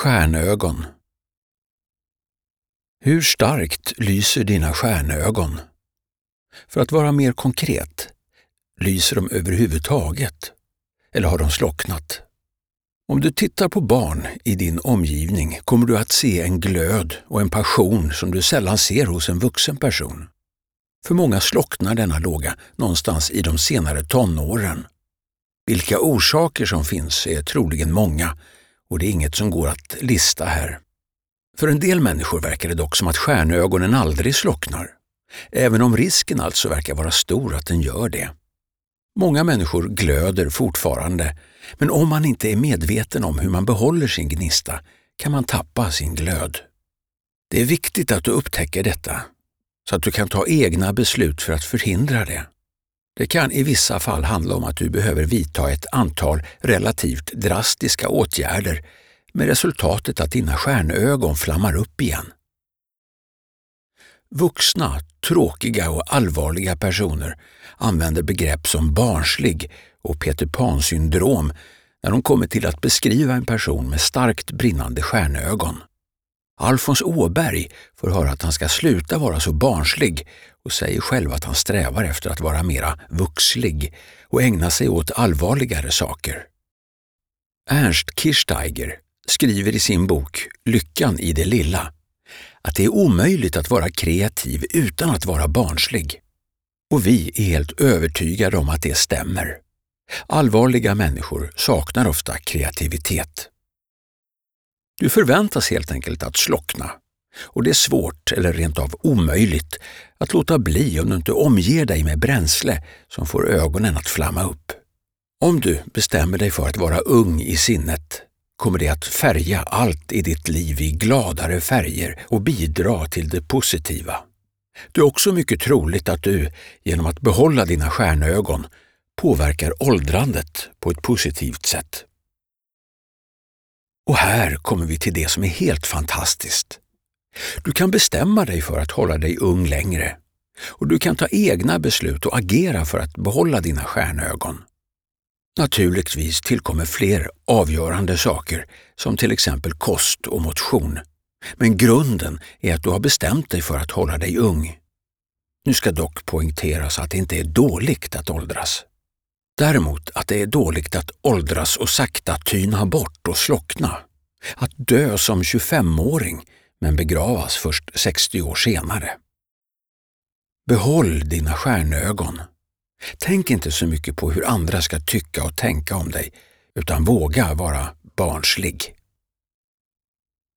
Stjärnögon Hur starkt lyser dina stjärnögon? För att vara mer konkret, lyser de överhuvudtaget? Eller har de slocknat? Om du tittar på barn i din omgivning kommer du att se en glöd och en passion som du sällan ser hos en vuxen person. För många slocknar denna låga någonstans i de senare tonåren. Vilka orsaker som finns är troligen många och det är inget som går att lista här. För en del människor verkar det dock som att stjärnögonen aldrig slocknar, även om risken alltså verkar vara stor att den gör det. Många människor glöder fortfarande, men om man inte är medveten om hur man behåller sin gnista kan man tappa sin glöd. Det är viktigt att du upptäcker detta, så att du kan ta egna beslut för att förhindra det. Det kan i vissa fall handla om att du behöver vidta ett antal relativt drastiska åtgärder med resultatet att dina stjärnögon flammar upp igen. Vuxna, tråkiga och allvarliga personer använder begrepp som barnslig och Peter Pan-syndrom när de kommer till att beskriva en person med starkt brinnande stjärnögon. Alfons Åberg får höra att han ska sluta vara så barnslig och säger själv att han strävar efter att vara mera vuxlig och ägna sig åt allvarligare saker. Ernst Kirchsteiger skriver i sin bok Lyckan i det lilla att det är omöjligt att vara kreativ utan att vara barnslig. Och vi är helt övertygade om att det stämmer. Allvarliga människor saknar ofta kreativitet. Du förväntas helt enkelt att slockna och det är svårt eller rent av omöjligt att låta bli om du inte omger dig med bränsle som får ögonen att flamma upp. Om du bestämmer dig för att vara ung i sinnet kommer det att färga allt i ditt liv i gladare färger och bidra till det positiva. Det är också mycket troligt att du, genom att behålla dina stjärnögon, påverkar åldrandet på ett positivt sätt. Och här kommer vi till det som är helt fantastiskt. Du kan bestämma dig för att hålla dig ung längre och du kan ta egna beslut och agera för att behålla dina stjärnögon. Naturligtvis tillkommer fler avgörande saker som till exempel kost och motion. Men grunden är att du har bestämt dig för att hålla dig ung. Nu ska dock poängteras att det inte är dåligt att åldras. Däremot att det är dåligt att åldras och sakta tyna bort och slockna. Att dö som 25-åring men begravas först 60 år senare. Behåll dina stjärnögon. Tänk inte så mycket på hur andra ska tycka och tänka om dig, utan våga vara barnslig.